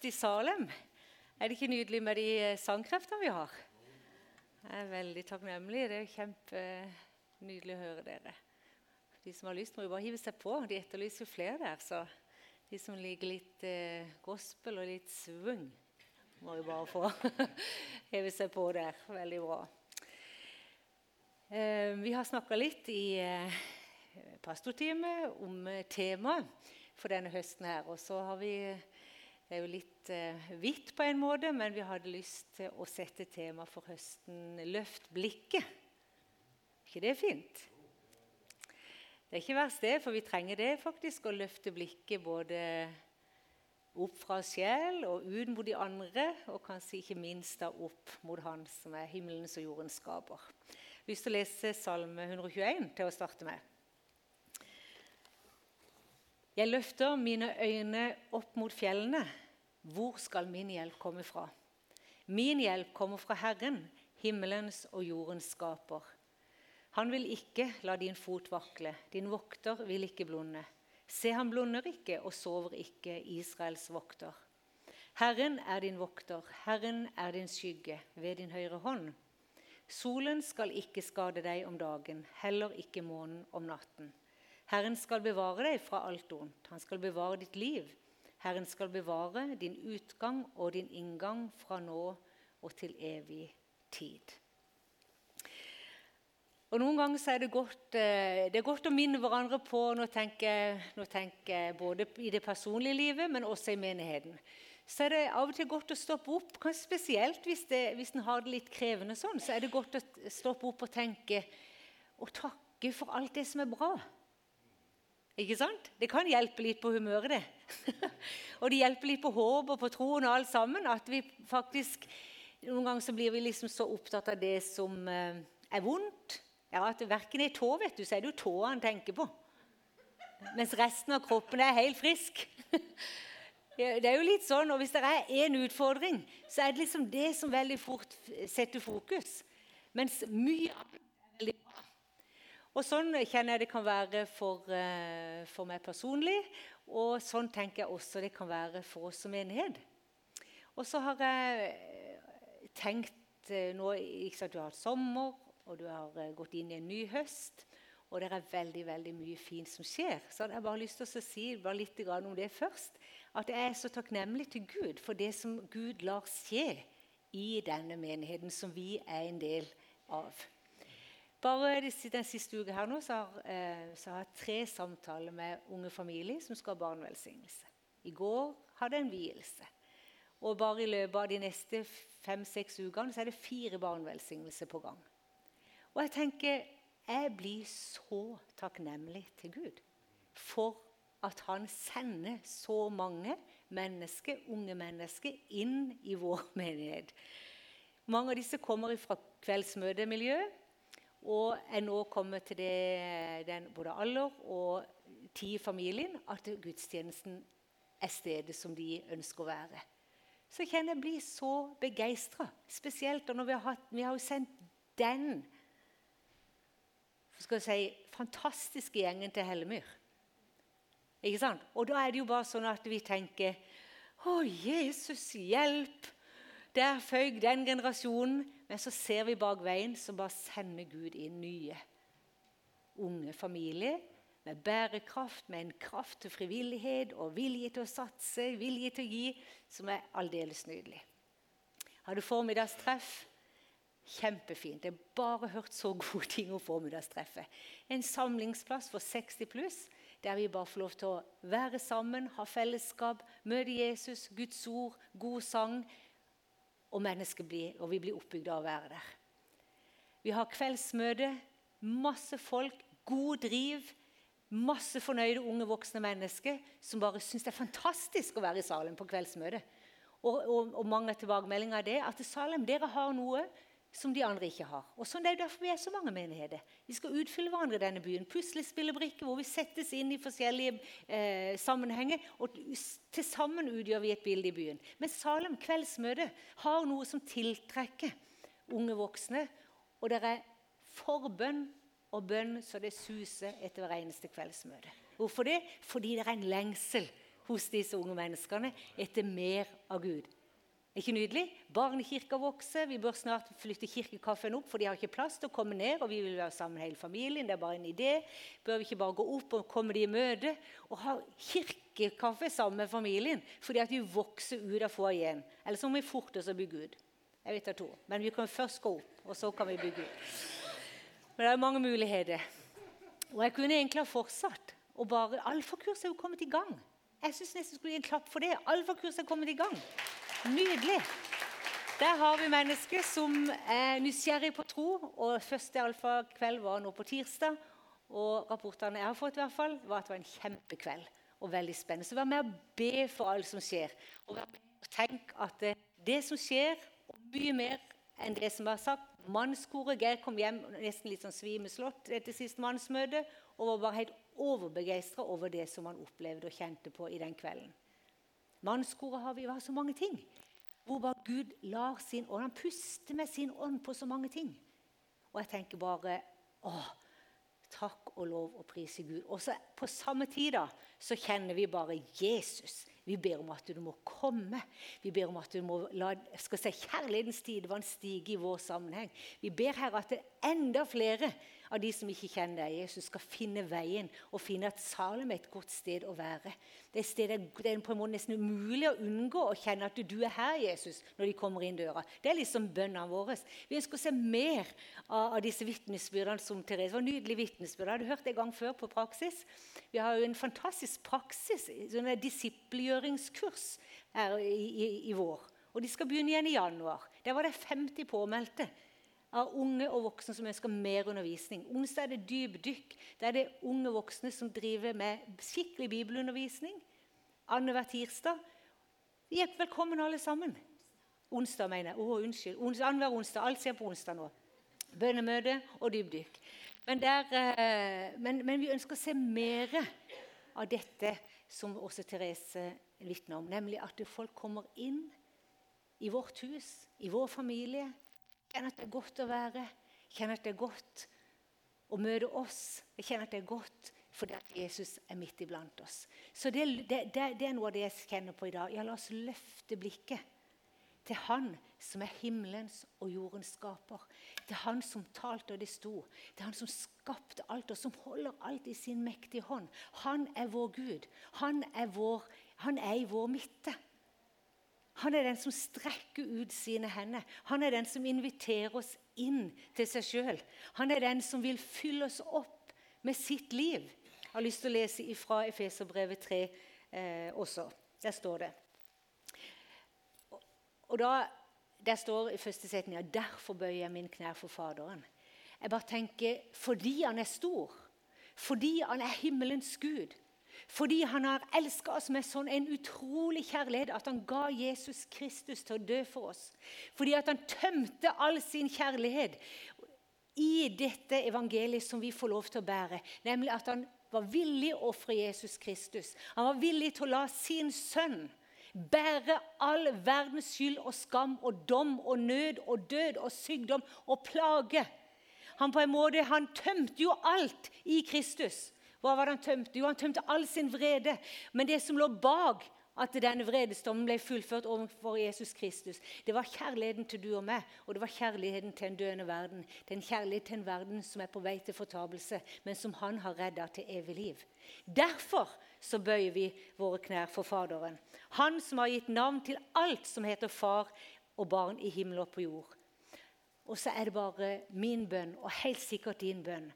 høst i Salem. Er det ikke nydelig med de eh, sangkreftene vi har? Jeg er veldig takknemlig. Det er kjempenydelig å høre dere. De som har lyst, må jo bare hive seg på. De etterlyser jo flere der. Så de som liker litt eh, gospel og litt svung, må jo bare få hive seg på der. Veldig bra. Eh, vi har snakka litt i eh, pastortime om eh, temaet for denne høsten her. Og så har vi Det er jo litt eh, hvitt på en måte, men vi hadde lyst til å sette tema for høsten 'Løft blikket'. Ikke det fint? Det er ikke verst, det, for vi trenger det faktisk, å løfte blikket både opp fra sjel og ut mot de andre, og kanskje ikke minst da opp mot Han som er himmelens og jordens skaper. Jeg har lyst til å lese Salme 121 til å starte med. Jeg løfter mine øyne opp mot fjellene. Hvor skal min hjelp komme fra? Min hjelp kommer fra Herren, himmelens og jordens skaper. Han vil ikke la din fot vakle, din vokter vil ikke blunde. Se, han blunder ikke og sover ikke, Israels vokter. Herren er din vokter, Herren er din skygge ved din høyre hånd. Solen skal ikke skade deg om dagen, heller ikke månen om natten. Herren skal bevare deg fra alt ondt. Han skal bevare ditt liv. Herren skal bevare din utgang og din inngang fra nå og til evig tid. Og Noen ganger er det godt, eh, det er godt å minne hverandre på Nå tenker, nå tenker jeg både i det personlige livet, men også i menigheten. Så er det av og til godt å stoppe opp, kanskje spesielt hvis, det, hvis en har det litt krevende sånn, så er det godt å stoppe opp og tenke og takke for alt det som er bra. Ikke sant? Det kan hjelpe litt på humøret, det. og det hjelper litt på håp og på troen og alt sammen. At vi faktisk Noen ganger så blir vi liksom så opptatt av det som eh, er vondt. Ja, at Verken er tå, vet du, så er det jo tåa han tenker på. Mens resten av kroppen er helt frisk. det er jo litt sånn, og Hvis det er én utfordring, så er det liksom det som veldig fort setter fokus. Mens mye av det er veldig bra. Og Sånn kjenner jeg det kan være for, uh, for, meg personlig, og sånn tenker jeg også det kan være for oss som menighet. Og så har jeg eh, tenkt uh, nå ikke sant, Du har hatt sommer, og du har gått inn i en ny høst. Og det er veldig veldig mye fint som skjer. Så jeg har bare lyst til å si litt om det først. At jeg er så takknemlig til Gud for det som Gud lar skje i denne menigheten som vi er en del av. Bare den siste uka her nå, så har, eh, så har jeg tre samtaler med unge familier som skal ha barnevelsignelse. I går hadde jeg en vielse. Og bare i løpet av de neste fem-seks ukene så er det fire barnevelsignelser på gang. Og jeg tenker jeg blir så takknemlig til Gud for at han sender så mange mennesker, unge mennesker inn i vår menighet. Mange av disse kommer fra kveldsmøtemiljøet og er nå kommet til det, den både alder og tid i familien at gudstjenesten er stedet som de ønsker å være. Så kjenner jeg blir så begeistra. Spesielt når vi har, hatt, vi har sendt den skal jeg si, fantastiske gjengen til Hellemyr. Ikke sant? Og da er det jo bare sånn at vi tenker Å, Jesus, hjelp! Der føyk den generasjonen. Men så ser vi bak veien, så bare sender Gud inn nye unge familier med bærekraft, med en kraft til frivillighet og vilje til å satse, vilje til å gi, som er aldeles nydelig. Har du formiddagstreff. Kjempefint. Jeg har bare hørt så gode ting om formiddagstreffet. En samlingsplass for 60 pluss, der vi bare får lov til å være sammen, ha fellesskap, møte Jesus, Guds ord, god sang og, blir, og vi blir oppbygd av å være der. Vi har kveldsmøte, masse folk, god driv. Masse fornøyde unge voksne mennesker som bare syns det er fantastisk å være i Salem på kveldsmøte. Og, og, og mange tilbakemeldinger er det at Salem, dere har noe som de andre ikke har. Og sånn er det derfor vi er så mange menigheter. Vi skal utfylle hverandre i denne byen. Puslespillebrikker hvor vi settes inn i forskjellige eh, sammenhenger. Og til sammen utgjør vi et bilde i byen. Men Salem kveldsmøte har noe som tiltrekker unge voksne. Og det er forbønn og bønn så det suser etter hver eneste kveldsmøte. Hvorfor det? Fordi det er en lengsel hos disse unge menneskene etter mer av Gud. Er ikke nydelig? Barnekirka vokser. Vi bør snart flytte kirkekaffen opp, for de har ikke plass til å komme ned. og vi vil være sammen hele familien. Det er bare en idé. Bør vi ikke bare gå opp og komme de i møte og ha kirkekaffe sammen med familien? Fordi at vi vokser ut av foajeen. Eller så må vi forte oss å bygge ut. Jeg vet det to. Men vi kan først gå opp, og så kan vi bygge ut. Men det er mange muligheter. Og jeg kunne egentlig ha fortsatt. Og bare, Alfakurset er jo kommet i gang. Jeg syns nesten skulle gi en klapp for det. Alfakurset er kommet i gang. Nydelig. Der har vi mennesker som er nysgjerrig på tro. og Første alfakveld var nå på tirsdag. og Rapportene jeg har fått, i hvert fall, var at det var en kjempekveld og veldig spennende. Så vær med og be for alt som skjer. Og tenk at det, det som skjer, og mye mer enn det som var sagt Mannskoret Geir kom hjem nesten litt sånn svimeslått etter siste mannsmøte og var bare helt overbegeistra over det som han opplevde og kjente på i den kvelden. Mannskoret har vi, har så mange ting. Hvor bare Gud lar sin ånd Han puster med sin ånd på så mange ting. Og jeg tenker bare å, Takk og lov og pris i Gud. Og så på samme tid da, så kjenner vi bare Jesus. Vi ber om at du må komme. Vi ber om at du må la skal si, kjærlighetens tidevann stige i vår sammenheng. Vi ber her at det er enda flere av de som ikke kjenner deg, Jesus, skal finne veien og finne at Salem er et godt sted å være. Det er, stedet, det er på en måte nesten umulig å unngå å kjenne at du er her, Jesus, når de kommer inn døra. Det er liksom bønnene våre. Vi ønsker å se mer av, av disse vitnesbyrdene som Therese. Det var nydelig vitnesbyrd. Har du hørt det en gang før på praksis? Vi har jo en fantastisk praksis, sånn disippelgjøringskurs her i, i, i vår. Og de skal begynne igjen i januar. Der var det 50 påmeldte av unge og voksne som ønsker mer undervisning. Onsdag er det dypdykk. Det er det unge voksne som driver med skikkelig bibelundervisning. Annenhver tirsdag. Velkommen, alle sammen. Onsdag, mener jeg. Å, unnskyld. Annenhver onsdag. Alt skjer på onsdag nå. Bønnemøte og dypdykk. Men, der, eh, men, men, vi ønsker å se mer av dette som også Therese vitner om, nemlig at folk kommer inn i vårt hus, i vår familie, kjenner at det er godt å være. Jeg kjenner at det er godt å møte oss. Jeg kjenner at det er godt fordi at Jesus er midt iblant oss. Så det, det, det, er noe av det jeg kjenner på i dag. Ja, la oss løfte blikket til Han som er himmelens og jordens skaper. Til Han som talte og det sto. Til Han som skapte alt, og som holder alt i sin mektige hånd. Han er vår Gud. Han er, vår, han er i vår midte. Han er den som strekker ut sine hender. Han er den som inviterer oss inn til seg sjøl. Han er den som vil fylle oss opp med sitt liv. Jeg har lyst til å lese fra Efeserbrevet 3 eh, også. Der står det. Og da, Der står i første setning derfor bøyer jeg min knær for Faderen. Jeg bare tenker, Fordi han er stor, fordi han er himmelens Gud, fordi han har elska oss med sånn en utrolig kjærlighet at han ga Jesus Kristus til å dø for oss. Fordi at han tømte all sin kjærlighet i dette evangeliet som vi får lov til å bære. Nemlig at han var villig å ofre Jesus Kristus. Han var villig til å la sin sønn bære all verdens skyld og skam og dom og nød og død og sykdom og plage. Han på en måte, han tømte jo alt i Kristus. Hva var det han tømte? Jo, han tømte all sin vrede. Men det som lå bak at denne vredesdommen ble fullført overfor Jesus Kristus, det var kjærligheten til du og meg, og det var kjærligheten til en døende verden. Det er en kjærlighet til en verden som er på vei til fortapelse, men som han har redda til evig liv. Derfor så bøyer vi våre knær for Faderen. Han som har gitt navn til alt som heter far og barn i himmel og på jord. Og så er det bare min bønn, og helt sikkert din bønn,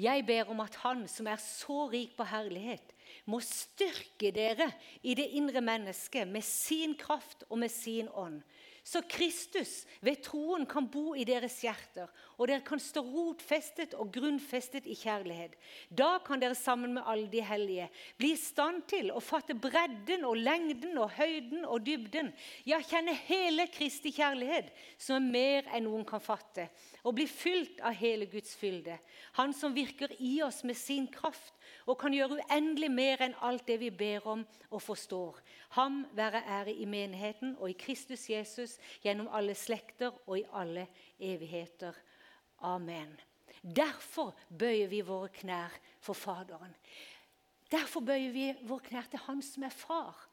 jeg ber om at Han som er så rik på herlighet, må styrke dere i det indre mennesket med sin kraft og med sin ånd, så Kristus ved troen kan bo i deres hjerter, og dere kan stå rotfestet og grunnfestet i kjærlighet. Da kan dere sammen med alle de hellige bli i stand til å fatte bredden og lengden og høyden og dybden, ja, kjenne hele Kristi kjærlighet, som er mer enn noen kan fatte, og bli fylt av hele Guds fylde. Han som virker i oss med sin kraft og kan gjøre uendelig mer enn alt det vi ber om og forstår. Ham være ære i menigheten og i Kristus Jesus gjennom alle slekter og i alle evigheter. Amen. Derfor bøyer vi våre knær for Faderen. Derfor bøyer vi våre knær til Han som er far.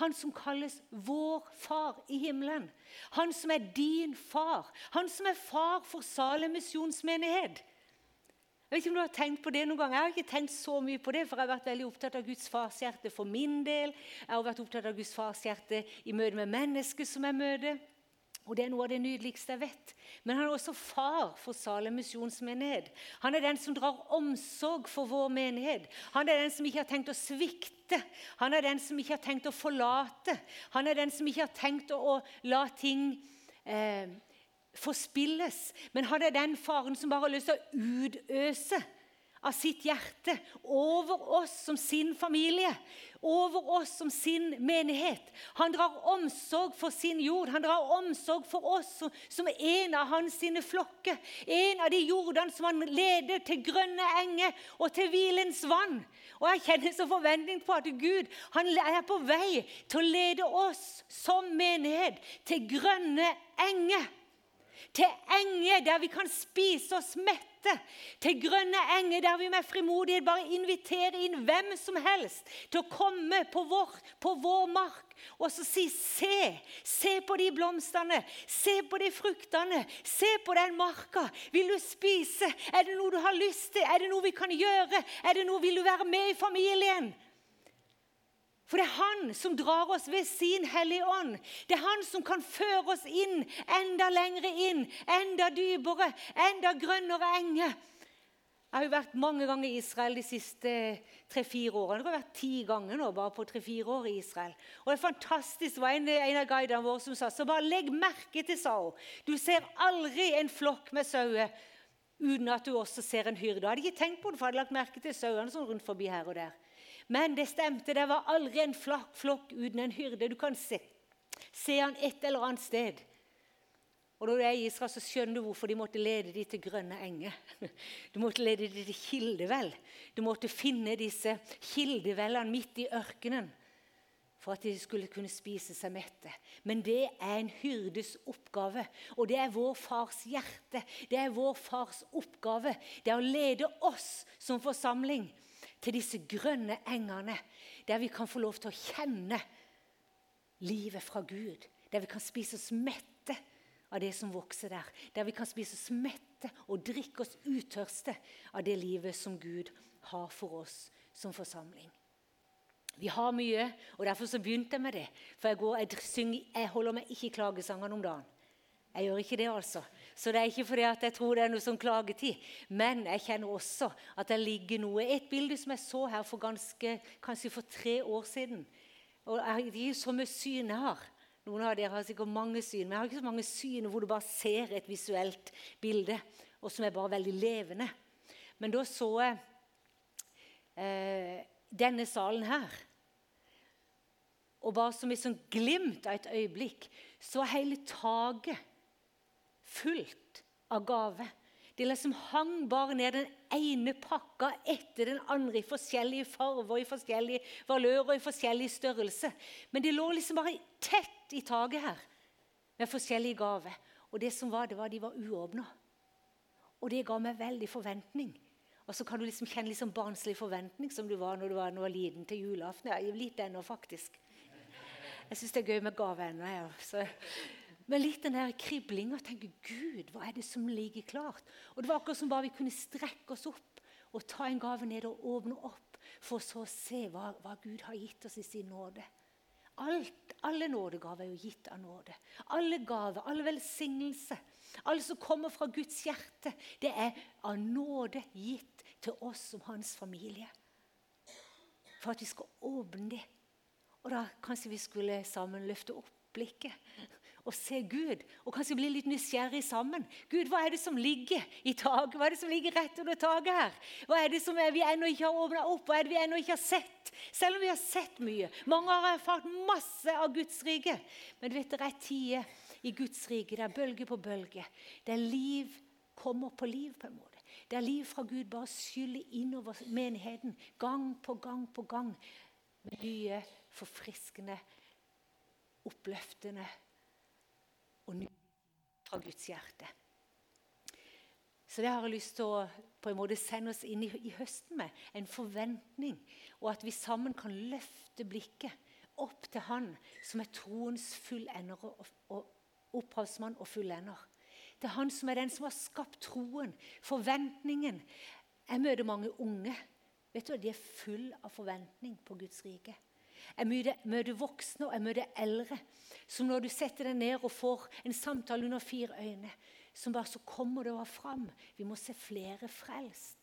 Han som kalles vår far i himmelen. Han som er din far. Han som er far for Salem misjonsmenighet. Jeg vet ikke om du har tenkt på det noen gang. Jeg har ikke tenkt så mye på det, for jeg har vært veldig opptatt av Guds farshjerte for min del. Jeg har vært opptatt av Guds farshjerte i møte med mennesker som jeg møter. Og Det er noe av det nydeligste jeg vet. Men han er også far for Salem misjonsmenighet. Han er den som drar omsorg for vår menighet. Han er den som ikke har tenkt å svikte. Han er den som ikke har tenkt å forlate. Han er den som ikke har tenkt å, la ting eh, forspilles. Men han er den faren som bare har lyst til å utøse av sitt hjerte over oss som sin familie, over oss som sin menighet. Han drar omsorg for sin jord. Han drar omsorg for oss som, som en av hans sine flokker. En av de jordene som han leder til grønne enger og til hvilens vann. Og Jeg kjenner så forventning på at Gud han er på vei til å lede oss som menighet til grønne enger. Til enger der vi kan spise oss mette dette til grønne enger, der vi med frimodighet bare inviterer inn hvem som helst til å komme på vår, på vår mark og så si se, se på de blomstene, se på de fruktene, se på den marka. Vil du spise? Er det noe du har lyst til? Er det noe vi kan gjøre? Er det noe Vil du være med i familien? For det er Han som drar oss ved sin Hellige Ånd. Det er Han som kan føre oss inn, enda lengre inn, enda dypere, enda grønnere enger. Jeg har jo vært mange ganger i Israel de siste tre-fire årene. Det har vært ti ganger nå bare på tre-fire år i Israel. Og det er fantastisk. Det var en, en av guidene våre som sa så bare legg merke til, sa. Du ser aldri en flokk med sauer uten at du også ser en hyrde. Jeg hadde ikke tenkt på det, for jeg hadde lagt merke til sauene sånn rundt forbi her og der. Men det stemte. Det var aldri en flokk uten en hyrde. Du kan se, se han et eller annet sted. Og Når du er i Israel, så skjønner du hvorfor de måtte lede de til grønne enger. Du måtte lede de til kildevell. Du måtte finne disse kildevellene midt i ørkenen for at de skulle kunne spise seg mette. Men det er en hyrdes oppgave, og det er vår fars hjerte. Det er vår fars oppgave. Det er å lede oss som forsamling til disse grønne engene, der vi kan få lov til å kjenne livet fra Gud. Der vi kan spise oss mette av det som vokser der. Der vi kan spise oss mette og drikke oss utørste av det livet som Gud har for oss som forsamling. Vi har mye, og derfor så begynte jeg med det. For jeg, går, jeg, synger, jeg holder meg ikke i klagesangene om dagen. Jeg gjør ikke det, altså. Så det er ikke fordi jeg tror det er noe sånn klagetid. Men jeg kjenner også at det ligger noe Et bilde som jeg så her for ganske, kanskje for tre år siden. Og Det er jo så mye syn jeg har. Noen av dere har sikkert mange syn, men jeg har ikke så mange syn hvor du bare ser et visuelt bilde, og som er bare veldig levende. Men da så jeg eh, denne salen her. Og bare som et sånn glimt av et øyeblikk så hele taket fullt av gaver. De liksom hang bare ned den ene pakka etter den andre i forskjellige farger, i forskjellige valører i forskjellig størrelse. Men det lå liksom bare tett i taket her med forskjellige gaver. Og det som var, det var de var uåpna. Og det ga meg veldig forventning. Og så kan du liksom kjenne liksom barnslig forventning som du var når du var, når du var liten til julaften. Ja, litt ennå, faktisk. Jeg syns det er gøy med gaver ennå. Ja. Men litt den der kriblinga. Tenke Gud, hva er det som ligger klart? Og Det var akkurat som bare vi kunne strekke oss opp og ta en gave ned og åpne opp, for så å se hva, hva Gud har gitt oss i sin nåde. Alt, alle nådegaver er jo gitt av nåde. Alle gaver, alle velsignelse, alle som kommer fra Guds hjerte, det er av nåde gitt til oss som hans familie. For at vi skal åpne det. Og da kanskje vi skulle sammen løfte opp blikket og se Gud. Og kanskje bli litt nysgjerrig sammen. Gud, hva er det som ligger i taket? Hva er det som ligger rett under taket her? Hva er det som vi ennå ikke har åpna opp? Hva er det vi ennå ikke har sett? Selv om vi har sett mye. Mange har erfart masse av Guds rike. Men du vet, det er tider i Guds rike. Det er bølge på bølge. Det er liv kommer på liv, på en måte. Det er liv fra Gud bare skyller innover menigheten gang på gang på gang. Med nye, forfriskende, oppløftende og ny fra Guds hjerte. Så det har jeg lyst til å på en måte sende oss inn i, i høsten med. En forventning. Og at vi sammen kan løfte blikket opp til Han som er troens fullender og, og opphavsmann og fullender. Til Han som er den som har skapt troen, forventningen. Jeg møter mange unge. Vet du, De er full av forventning på Guds rike. Jeg møter, voksne og jeg møter eldre som når du setter deg ned og får en samtale under fire øyne, som bare så kommer det fram. Vi må se flere frelst.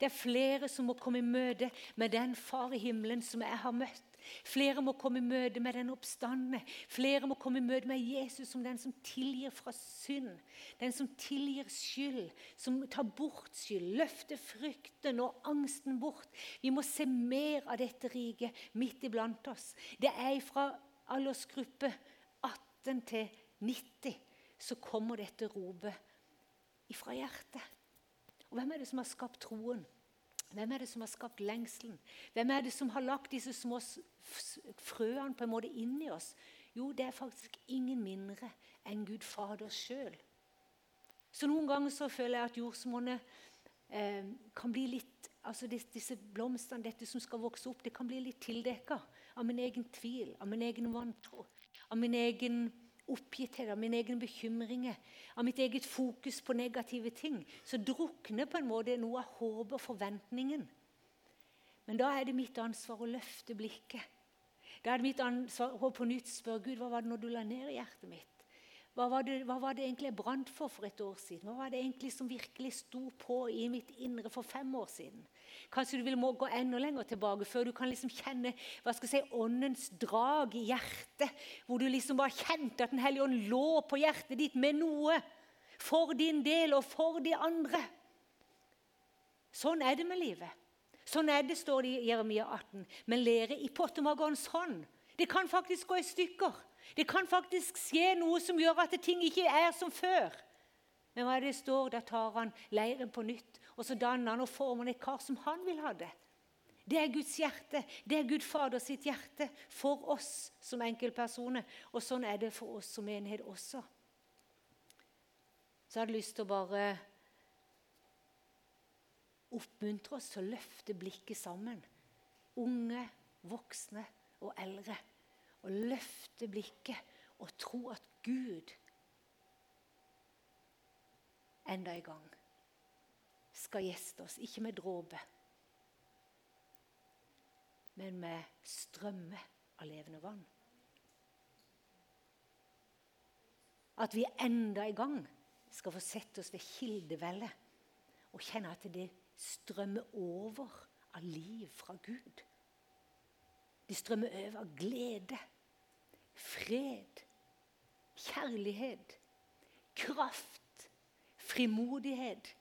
Det er flere som må komme i møte med den Far i himmelen som jeg har møtt. Flere må komme i møte med den oppstandende. Flere må komme i møte med Jesus som den som tilgir fra synd. Den som tilgir skyld, som tar bort skyld, løfter frykten og angsten bort. Vi må se mer av dette riket midt iblant oss. Det er fra aldersgruppe 18 til 90 så kommer dette ropet ifra hjertet. Og Hvem er det som har skapt troen? Hvem er det som har skapt lengselen? Hvem er det som har lagt disse små frøene på en måte inni oss? Jo, det er faktisk ingen mindre enn Gud Fader sjøl. Så noen ganger så føler jeg at jordsmonnet eh, kan bli litt altså Disse blomstene, dette som skal vokse opp, det kan bli litt tildekka av min egen tvil, av min egen vantro, av min egen oppgitthet, av mine egne bekymringer, av mitt eget fokus på negative ting, så drukner på en måte noe av håpet og forventningen. Men da er det mitt ansvar å løfte blikket. Da er det mitt ansvar å på nytt spørre Gud, hva var det når du la ned i hjertet mitt? Hva var, det, hva var det egentlig jeg brant for for et år siden? Hva var det egentlig som virkelig sto på i mitt indre for fem år siden? Kanskje du vil må gå enda lenger tilbake før du kan liksom kjenne hva skal jeg si, åndens drag i hjertet. Hvor du liksom bare kjente at Den hellige ånd lå på hjertet ditt med noe. For din del og for de andre. Sånn er det med livet. Sånn er det, står det i Jeremia 18. Men lære i pottemagerens hånd. Det kan faktisk gå i stykker. Det kan faktisk skje noe som gjør at ting ikke er som før. Men hva er det står? Da tar han leiren på nytt, og så danner han og former et kar som han vil ha det. Det er Guds hjerte. Det er Gud Fader sitt hjerte for oss som enkeltpersoner. Og sånn er det for oss som menighet også. Så jeg hadde lyst til å bare oppmuntre oss til å løfte blikket sammen. Unge, voksne og eldre og løfte blikket og tro at Gud enda en gang skal gjeste oss. Ikke med dråpe, men med strømme av levende vann. At vi enda en gang skal få sette oss ved kildevellet og kjenne at det strømmer over av liv fra Gud. De strømmer over av glede, fred, kjærlighet, kraft, frimodighet.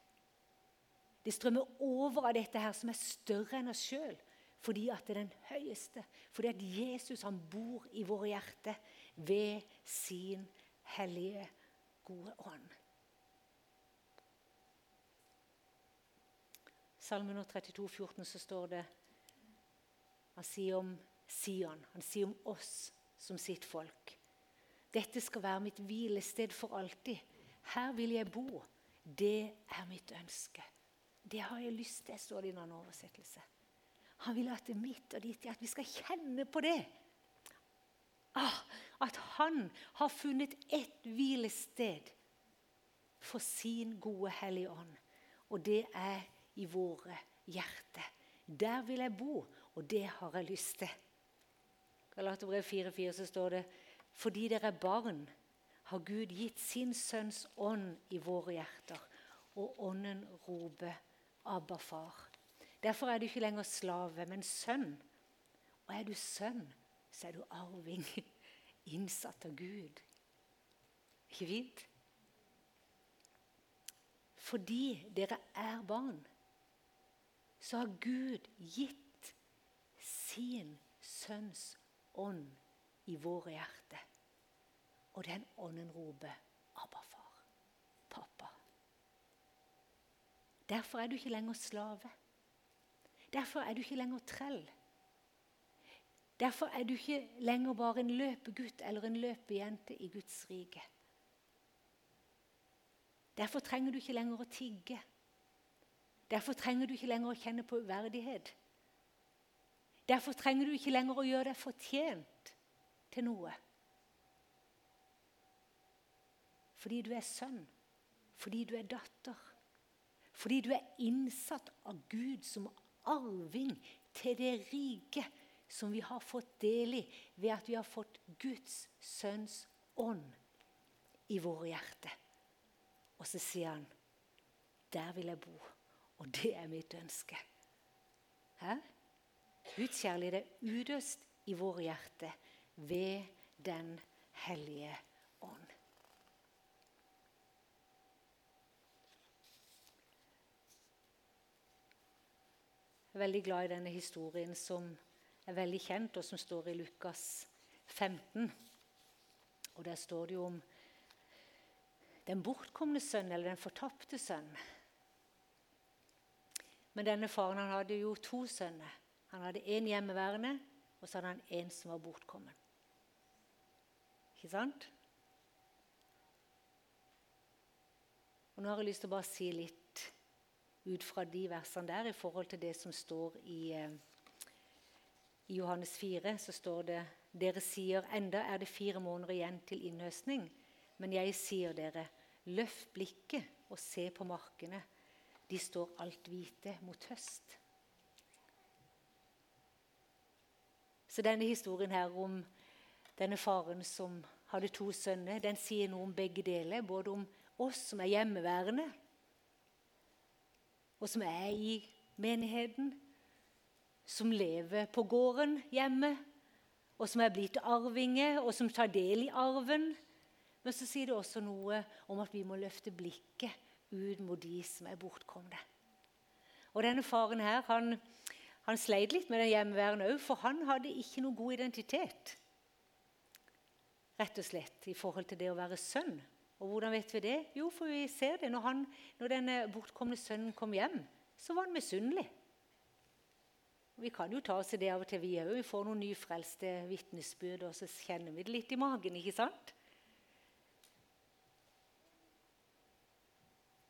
Det strømmer over av dette her som er større enn oss sjøl. Fordi at det er den høyeste. Fordi at Jesus han bor i våre hjerter ved sin hellige, gode ånd. Salme 132, 14, så står det Han sier om Sion. Han sier om oss som sitt folk. Dette skal være mitt hvilested for alltid. Her vil jeg bo. Det er mitt ønske. Det har jeg lyst til, står det i en annen oversettelse. Han vil at det er mitt og ditt, at vi skal kjenne på det. Ah, at han har funnet ett hvilested for sin gode Hellige Ånd. Og det er i våre hjerter. Der vil jeg bo, og det har jeg lyst til. Galaterbrev 4,4 så står det fordi dere er barn, har Gud gitt sin sønns ånd i våre hjerter. Og ånden roper 'Abba, far'. Derfor er du ikke lenger slave, men sønn. Og er du sønn, så er du arving, innsatt av Gud. Ikke fint? Fordi dere er barn, så har Gud gitt sin sønns ånd i våre hjerter. Og den ånden roper 'Abba, far'. Pappa. Derfor er du ikke lenger slave. Derfor er du ikke lenger trell. Derfor er du ikke lenger bare en løpegutt eller en løpejente i Guds rike. Derfor trenger du ikke lenger å tigge. Derfor trenger du ikke lenger å kjenne på uverdighet. Derfor trenger du ikke lenger å gjøre deg fortjent til noe. Fordi du er sønn, fordi du er datter. Fordi du er innsatt av Gud som arving til det rike som vi har fått del i ved at vi har fått Guds sønns ånd i våre hjerter. Og så sier han, 'Der vil jeg bo', og det er mitt ønske. Hæ? Guds kjærlighet er udøst i våre hjerter ved Den hellige ånd. Jeg er veldig glad i denne historien som er veldig kjent, og som står i Lukas 15. Og Der står det jo om den bortkomne sønn, eller den fortapte sønn. Men denne faren han hadde jo to sønner. Han hadde én hjemmeværende, og så hadde han én som var bortkommen. Ikke sant? Og Nå har jeg lyst til å bare si litt ut fra de versene der i forhold til det som står i, eh, i Johannes 4. Så står det dere sier enda er det fire måneder igjen til innhøstning. Men jeg sier dere, løft blikket og se på markene. De står alt hvite mot høst. Så denne historien her om denne faren som hadde to sønner, den sier noe om begge deler. Både om oss som er hjemmeværende, og som er i menigheten. Som lever på gården hjemme, og som er blitt arvinger, og som tar del i arven. Men så sier det også noe om at vi må løfte blikket ut mot de som er bortkomne. Og denne faren her, han, han sleit litt med den hjemmeværende òg, for han hadde ikke noe god identitet. Rett og slett i forhold til det å være sønn. Og hvordan vet vi det? Jo, for vi ser det. Når, han, når denne bortkomne sønnen kom hjem, så var han misunnelig. Vi kan jo ta oss i det av og til, vi òg. Vi får noen nyfrelste vitnesbyrd, og så kjenner vi det litt i magen. ikke sant?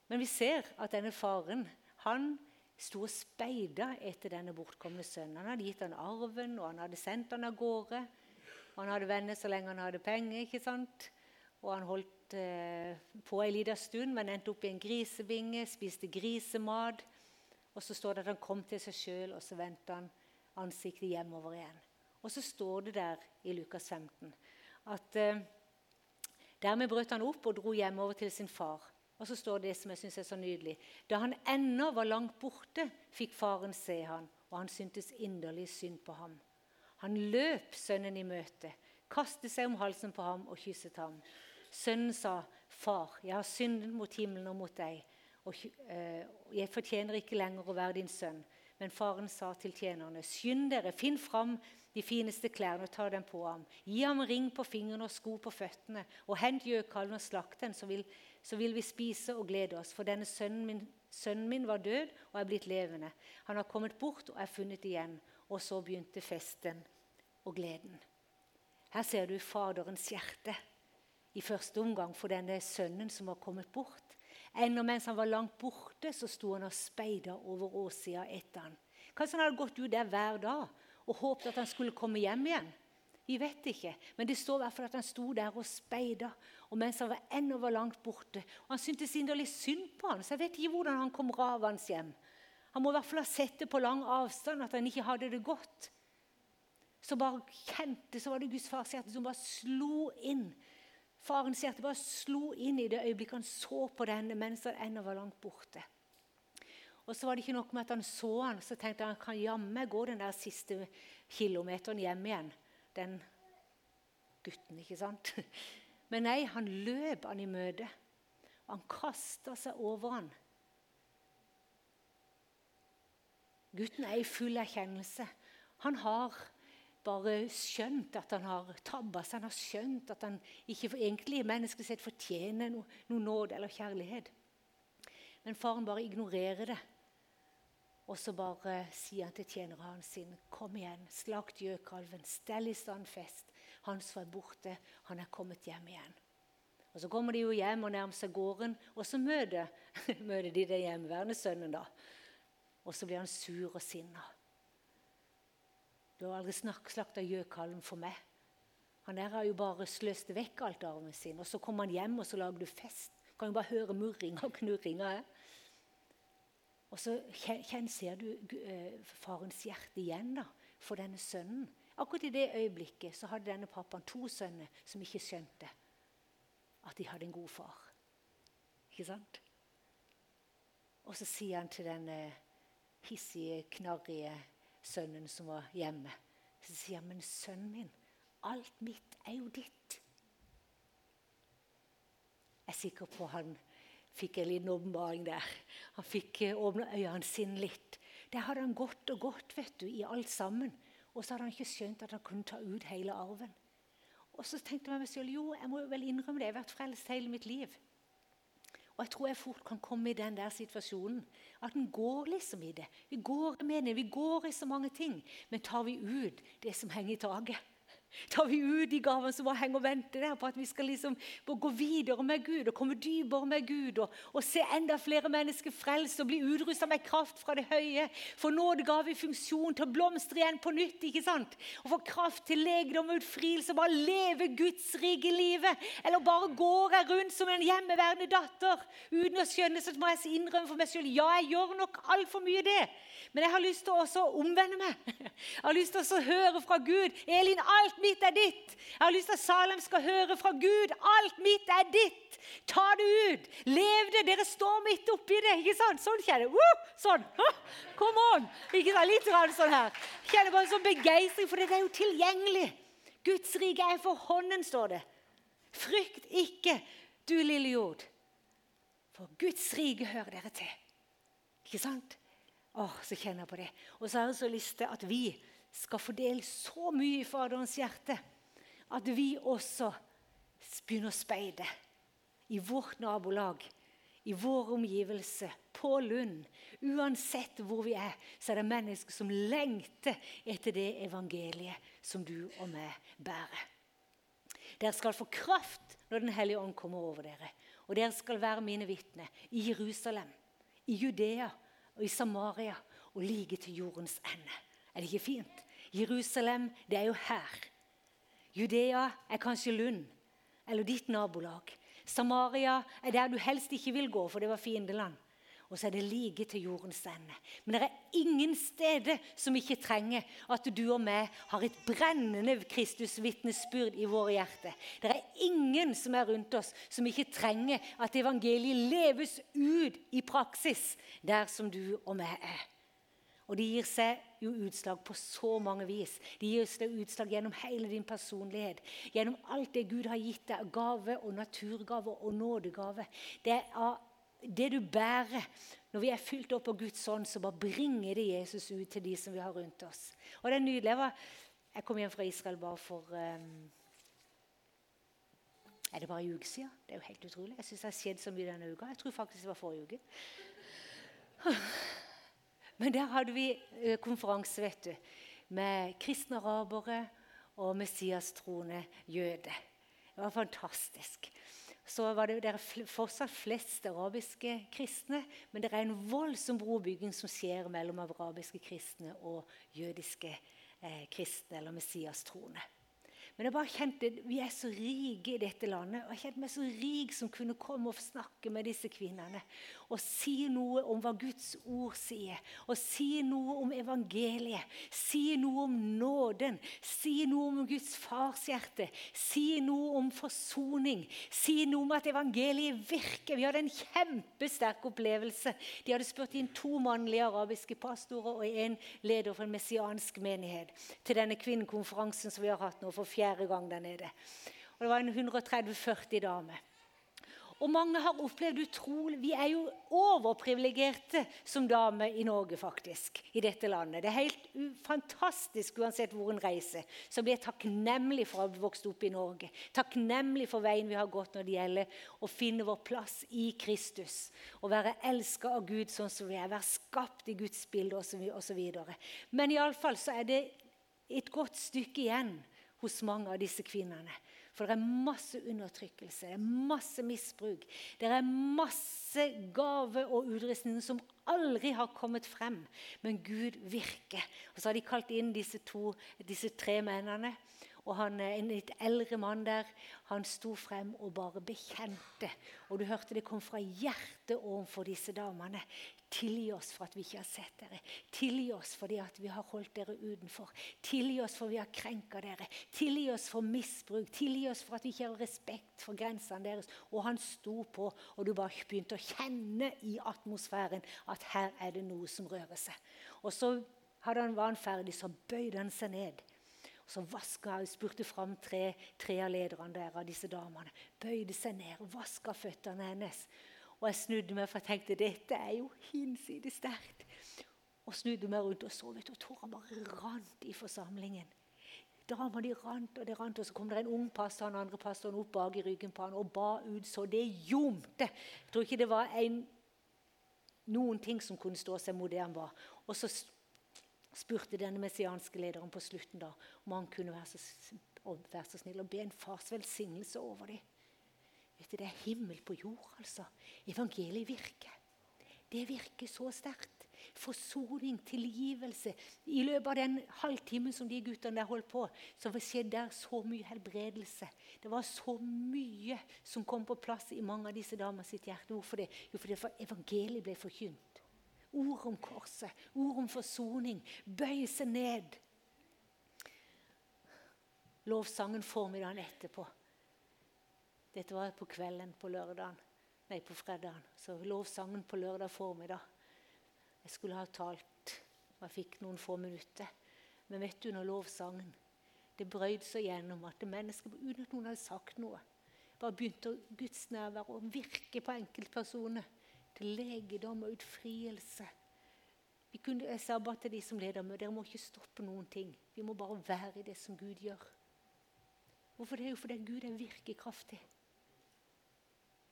Men vi ser at denne faren han sto og speida etter denne bortkomne sønnen. Han hadde gitt han arven, og han hadde sendt han av gårde. Og han hadde venner så lenge han hadde penger. ikke sant? Og han holdt eh, på en liten stund, men endte opp i en grisebinge, spiste grisemat. Og så står det at han kom til seg sjøl, og så vendte han ansiktet hjemover igjen. Og så står det der i Lukas 15 at eh, dermed brøt han opp og dro hjemover til sin far. Og så står det som jeg synes er så nydelig. Da han ennå var langt borte, fikk faren se han, og han syntes inderlig synd på ham. Han løp sønnen i møte, kastet seg om halsen på ham og kysset ham. Sønnen sa, 'Far, jeg har syndet mot himmelen og mot deg.' og eh, jeg fortjener ikke lenger å være din sønn. Men faren sa til tjenerne, skynd dere, finn fram de fineste klærne og ta dem på ham. Gi ham ring på fingrene og sko på føttene, og hent gjøkallen og slakt den, så vil, så vil, vi spise og glede oss. For denne sønnen min, sønnen min var død og er blitt levende. Han har kommet bort og er funnet igjen. Og så begynte festen og gleden. Her ser du Faderens hjerte i første omgang for denne sønnen som har kommet bort. Ennå mens han var langt borte, så sto han og speida over åssida etter han. Kanskje han hadde gått ut der hver dag og håpet at han skulle komme hjem igjen. Vi vet ikke, men det står i hvert fall at han sto der og speida og mens han var var langt borte. Og Han syntes inderlig synd på han, så jeg vet ikke hvordan han kom ravende hjem. Han må i hvert fall ha sett det på lang avstand at han ikke hadde det godt. Så bare kjente, så var det Guds fars hjerte som bare slo inn Farens hjerte bare slo inn i det øyeblikket han så på denne mens han ennå var langt borte. Og så var det ikke nok med at han så han, så tenkte han kan jammen gå den der siste kilometeren hjem igjen. Den gutten, ikke sant? Men nei, han løp han i møte. Og han kasta seg over han. Gutten er i full erkjennelse. Han har bare skjønt at han har tabba seg. Han har skjønt at han ikke egentlig menneskelig sett fortjener noe, noe nåde eller kjærlighet. Men faren bare ignorerer det. Og så bare sier han til tjeneren sin, kom igjen, slakt gjøkalven, stell i stand fest. Han som er borte, han er kommet hjem igjen. Og Så kommer de jo hjem og nærmer seg gården, og så møter, møter de den hjemmeværende sønnen. da. Og så blir han sur og sinna. Du har aldri slakta gjøkalven for meg. Han der har jo bare sløst vekk alt arven sin. Og så kommer han hjem, og så lager du fest. Kan jo bare høre murringa og knurringa. Og så ser du eh, farens hjerte igjen da, for denne sønnen. Akkurat i det øyeblikket så hadde denne pappaen to sønner som ikke skjønte at de hadde en god far. Ikke sant? Og så sier han til denne hissige, knarrige sønnen som var hjemme Så sier han, 'Men sønnen min, alt mitt er jo ditt.' Jeg er sikker på han fikk en liten åpenbaring der. Han fikk eh, åpna øynene sine litt. Der hadde han gått og gått vet du, i alt sammen. Og så hadde han ikke skjønt at han kunne ta ut hele arven. Og så tenkte jeg meg selv jo, jeg må vel innrømme det. Jeg har vært frelst hele mitt liv. Og jeg tror jeg fort kan komme i den der situasjonen. At en går liksom i det. Vi går i meningen, vi går i så mange ting. Men tar vi ut det som henger i taket? Tar vi ut de gavene som bare henger og venter der på at vi skal liksom gå videre med Gud og komme dypere med Gud og, og se enda flere mennesker frelst og bli utrusta med kraft fra det høye. For nådegave ga vi funksjon til å blomstre igjen på nytt. ikke sant? Og få kraft til legedom og utfrielse. Bare leve Guds rike livet. Eller bare går jeg rundt som en hjemmeværende datter uten å skjønne, så må jeg innrømme for meg selv ja, jeg gjør nok altfor mye det. Men jeg har lyst til å omvende meg. Jeg har lyst til å høre fra Gud. Elin, alt mitt er ditt. Jeg har lyst til at Salem skal høre fra Gud. Alt mitt er ditt. Ta det ut. Lev det. Dere står midt oppi det. ikke sant? Sånn kjenner jeg. Uh, sånn. Come on. Ikke sant? Litt sånn her. Kjenner bare en sånn begeistring, for det er jo tilgjengelig. Guds rike er for hånden, står det. Frykt ikke, du lille jord. For Guds rike hører dere til. Ikke sant? Åh, så kjenner jeg på det. Og så har jeg så lyst til at vi skal fordele så mye i Faderens hjerte at vi også begynner å speide i vårt nabolag, i vår omgivelse, på Lund. Uansett hvor vi er, så er det mennesker som lengter etter det evangeliet som du og meg bærer. Dere skal få kraft når Den hellige ånd kommer over dere. Og dere skal være mine vitner i Jerusalem, i Judea og i Samaria og like til jordens ende. Er det ikke fint? Jerusalem, det er jo her. Judea er kanskje Lund eller ditt nabolag. Samaria er der du helst ikke vil gå, for det var fiendeland og så er det like til jordens ende. Men det er ingen steder som ikke trenger at du og meg har et brennende Kristus-vitnesbyrd i våre hjerter. Det er ingen som er rundt oss som ikke trenger at evangeliet leves ut i praksis der som du og meg er. Og det gir seg jo utslag på så mange vis. Det gir seg utslag gjennom hele din personlighet. Gjennom alt det Gud har gitt deg, gave og naturgave og nådegave. Det er det du bærer når vi er fylt opp av Guds ånd, så bare bringer det Jesus ut til de som vi har rundt oss. Og det er nydelig. Jeg, var, jeg kom hjem fra Israel bare for um, Er det bare en uke siden? Det er jo helt utrolig. Jeg syns det har skjedd så mye denne uka. Jeg tror faktisk det var forrige uke. Men der hadde vi eh, konferanse vet du, med kristne arabere og messiastroende jøder. Det var fantastisk så var det, det er fortsatt flest arabiske kristne, men det er en voldsom brobygging som skjer mellom arabiske kristne og jødiske eh, kristne eller Messias-troende. Men jeg bare kjente, Vi er så rike i dette landet. og Jeg kjente meg så rik som kunne komme og snakke med disse kvinnene. Og si noe om hva Guds ord sier. Og si noe om evangeliet. Si noe om nåden. Si noe om Guds farshjerte. Si noe om forsoning. Si noe om at evangeliet virker. Vi hadde en kjempesterk opplevelse. De hadde spurt inn to mannlige arabiske pastorer og en leder for en messiansk menighet til denne kvinnekonferansen som vi har hatt nå for fjerde fjerde gang der nede. Og Det var en 130-40 damer. Og mange har opplevd utrolig Vi er jo overprivilegerte som damer i Norge, faktisk. I dette landet. Det er helt fantastisk uansett hvor en reiser. Så blir jeg takknemlig for å ha vokst opp i Norge. Takknemlig for veien vi har gått når det gjelder å finne vår plass i Kristus. Å være elska av Gud sånn som vi er. Være skapt i Guds bilde osv. Men iallfall så er det et godt stykke igjen hos mange av disse kvinnene. For det er masse undertrykkelse, det er masse misbruk. Det er masse gave og utrustning som aldri har kommet frem. Men Gud virker. Og Så har de kalt inn disse, to, disse tre mennene. Og han, En litt eldre mann der han sto frem og bare bekjente. Og du hørte det kom fra hjertet overfor disse damene. Tilgi oss for at vi ikke har sett dere. Tilgi oss fordi at vi har holdt dere utenfor. Tilgi oss for vi har krenka dere. Tilgi oss for misbruk. Tilgi oss for at vi ikke har respekt for grensene deres. Og han sto på, og du bare begynte å kjenne i atmosfæren at her er det noe som rører seg. Og så han, var han ferdig, så bøyde han seg ned. Så vaska, spurte fram tre, tre av lederne der, av disse damene. Bøyde seg ned og vaska føttene hennes. Og jeg snudde meg, for jeg tenkte dette er jo hinsides sterkt. Og snudde meg rundt og så, vet du, tårene bare rant i forsamlingen. Dama de rant og det rant, og så kom det en ung pastor og den andre pastoren opp bak i ryggen på han og ba ut så det ljomte. Jeg tror ikke det var en, noen ting som kunne stå seg mot det han var. Og så spurte denne messianske lederen på slutten da, om han kunne være så, være så snill og be en fars velsignelse over dem. Vet du, Det er himmel på jord, altså. Evangeliet virker. Det virker så sterkt. Forsoning, tilgivelse. I løpet av den halvtimen som de guttene der holdt på, så skjedde der så mye helbredelse. Det var så mye som kom på plass i mange av disse damer sitt hjerte. Hvorfor det? Jo, fordi evangeliet ble forkynt. Ord om korset, ord om forsoning. Bøye seg ned. Lovsangen formiddagen etterpå. Dette var på kvelden på lørdagen. Nei, på fredagen. Så lovsangen på lørdag formiddag. Jeg skulle ha talt, og jeg fikk noen få minutter. Men vet du, når lovsangen det brøyd seg gjennom at mennesker, uten at noen hadde sagt noe, bare begynte Guds nærvær å virke på enkeltpersoner. Til legedom og utfrielse. Vi kunne, jeg sa bare til de som leder med, dere må ikke stoppe noen ting. Vi må bare være i det som Gud gjør. Hvorfor det? er jo fordi Gud er virkekraftig.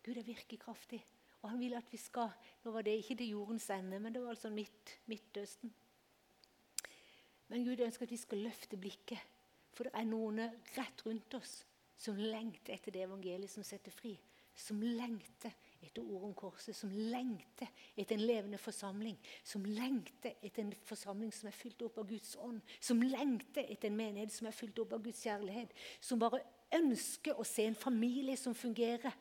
Gud er virkekraftig. Og han vil at vi skal Nå var det ikke til jordens ende, men det var altså midt, Midtøsten. Men Gud ønsker at vi skal løfte blikket, for det er noen rett rundt oss som lengter etter det evangeliet som setter fri. Som lengter etter ordet om korset, som lengter etter en levende forsamling. Som lengter etter en forsamling som er fylt opp av Guds ånd. Som lengter etter en menighet som er fylt opp av Guds kjærlighet. Som bare ønsker å se en familie som fungerer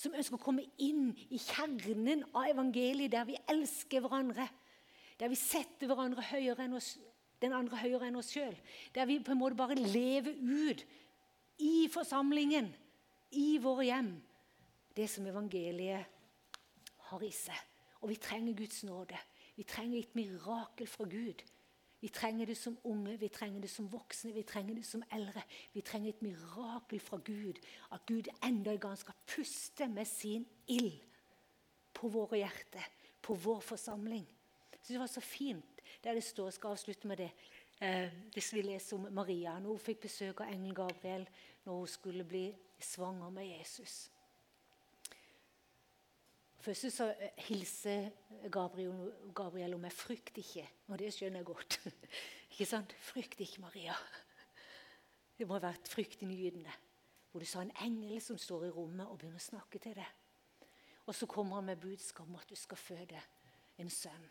som ønsker å komme inn i kjernen av evangeliet, der vi elsker hverandre. Der vi setter hverandre høyere enn oss, den andre høyere enn oss sjøl. Der vi på en måte bare lever ut i forsamlingen, i våre hjem, det som evangeliet har i seg. Og vi trenger Guds nåde. Vi trenger et mirakel fra Gud. Vi trenger det som unge, vi trenger det som voksne, vi trenger det som eldre. Vi trenger et mirakel fra Gud. At Gud enda en gang skal puste med sin ild på våre hjerter, på vår forsamling. Så Det var så fint der det står, jeg skal avslutte med det. Eh, hvis vi leser om Maria når hun fikk besøk av engelen Gabriel når hun skulle bli svanger med Jesus. Først så eh, hilser Gabriel, Gabriel om 'jeg frykter ikke'. Og det skjønner jeg godt. ikke sant? Frykt ikke, Maria. Det må ha vært fryktinngytende. Hvor du sa en engel som står i rommet og begynner å snakke til deg. Og så kommer han med budskap om at du skal føde en sønn.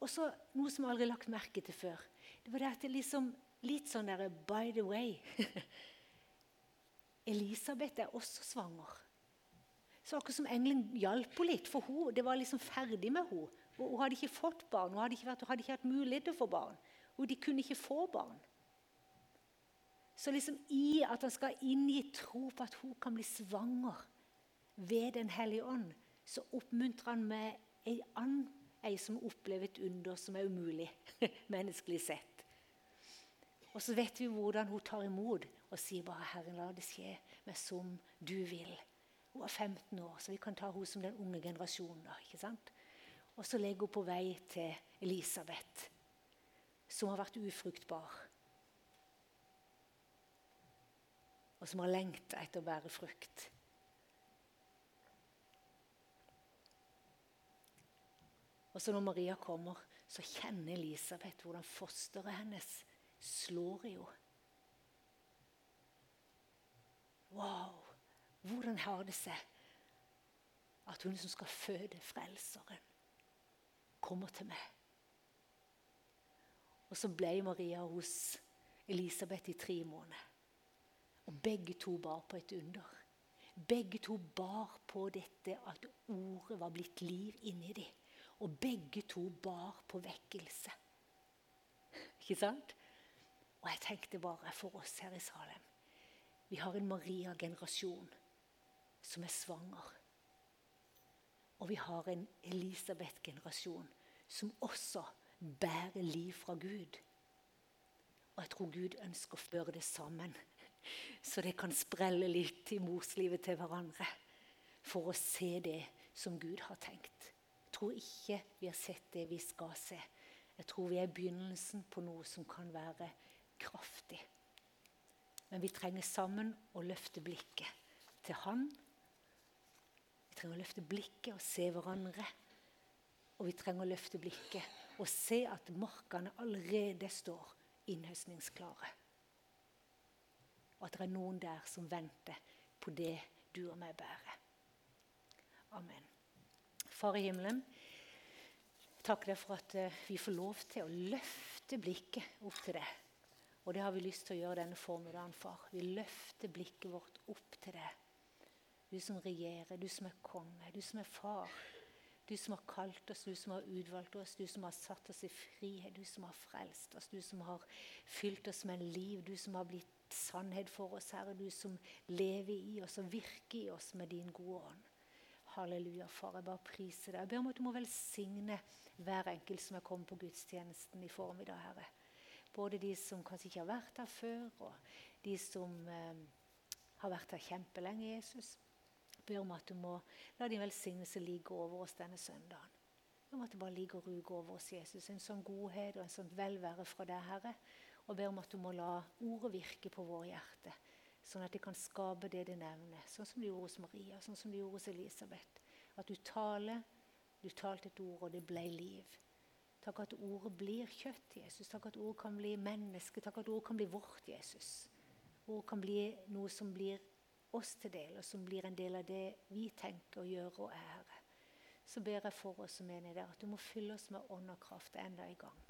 Og så noe som jeg aldri har lagt merke til før. Det var det at det liksom Litt sånn der by the way. Elisabeth er også svanger. Så akkurat som engelen hjalp henne litt, for hun, det var liksom ferdig med henne. Hun hadde ikke fått barn, hun hadde ikke, vært, hun hadde ikke hatt mulighet til å få barn. Og de kunne ikke få barn. Så liksom i at han skal inngi tro på at hun kan bli svanger ved Den hellige ånd, så oppmuntrer han med ei annen ei som opplever et under som er umulig menneskelig sett. Og så vet vi hvordan hun tar imot og sier bare 'Herren, la det skje med som du vil'. Hun er 15 år, så vi kan ta henne som den unge generasjonen. ikke sant? Og så legger hun på vei til Elisabeth, som har vært ufruktbar. Og som har lengta etter å bære frukt. Og så når Maria kommer, så kjenner Elisabeth hvordan fosteret hennes slår i henne. Wow! Hvordan har det seg at hun som skal føde Frelseren, kommer til meg? Og så ble Maria hos Elisabeth i tre måneder. Og begge to bar på et under. Begge to bar på dette at ordet var blitt liv inni dem. Og begge to bar på vekkelse. Ikke sant? Og jeg tenkte bare for oss her i Salem Vi har en Maria-generasjon som er svanger. Og vi har en Elisabeth-generasjon som også bærer liv fra Gud. Og jeg tror Gud ønsker å føre det sammen, så det kan sprelle litt i morslivet til hverandre. For å se det som Gud har tenkt. Jeg tror ikke vi har sett det vi skal se. Jeg tror vi er i begynnelsen på noe som kan være kraftig. Men vi trenger sammen å løfte blikket til Han. Trenger å løfte blikket og se hverandre. Og vi trenger å løfte blikket og se at markene allerede står innhøstningsklare. Og at det er noen der som venter på det du og meg bærer. Amen. Far i himmelen, takk deg for at eh, vi får lov til å løfte blikket opp til deg. Og det har vi lyst til å gjøre denne formiddagen, far. Vi løfter blikket vårt opp til deg. Du som regjerer, du som er konge, du som er far. Du som har kalt oss, du som har utvalgt oss, du som har satt oss i frihet, du som har frelst oss, du som har fylt oss med liv, du som har blitt sannhet for oss, Herre, du som lever i oss og virker i oss med din gode ånd. Halleluja, far. Jeg bare priser deg. Jeg ber om at du må velsigne hver enkelt som er kommet på gudstjenesten i formiddag, Herre. Både de som kanskje ikke har vært her før, og de som eh, har vært her kjempelenge, Jesus ber om at du må la din velsignelse ligge over oss denne søndagen. Vi om at det bare ligger og ruger over oss, Jesus. En sånn godhet og en sånn velvære fra deg, Herre. Og ber om at du må la ordet virke på våre hjerte, sånn at det kan skape det det nevner. Sånn som det gjorde hos Maria, sånn som det gjorde hos Elisabeth. At du taler, du talte et ord, og det ble liv. Takk at ordet blir kjøtt, Jesus. Takk at ordet kan bli menneske. Takk at ordet kan bli vårt, Jesus. Ordet kan bli noe som blir oss til del, og som blir en del av det vi tenker å gjøre og ære. Så ber jeg for oss som enige der, at du må fylle oss med ånd og kraft enda i gang.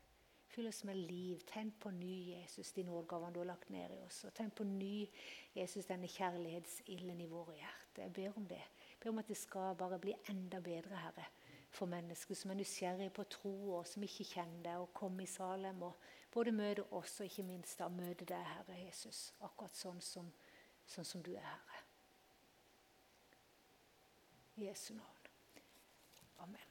Fyll oss med liv. Tenn på ny, Jesus, de nådegavene du har lagt ned i oss. Og tenn på ny, Jesus, denne kjærlighetsilden i våre hjerter. Jeg ber om det. Jeg ber om at det skal bare bli enda bedre, Herre, for mennesker som er nysgjerrige på tro, og som ikke kjenner deg, og komme i Salem og både møte oss og ikke minst da møte deg, Herre Jesus, akkurat sånn som sånn som du er, Herre. I Jesu navn. Amen.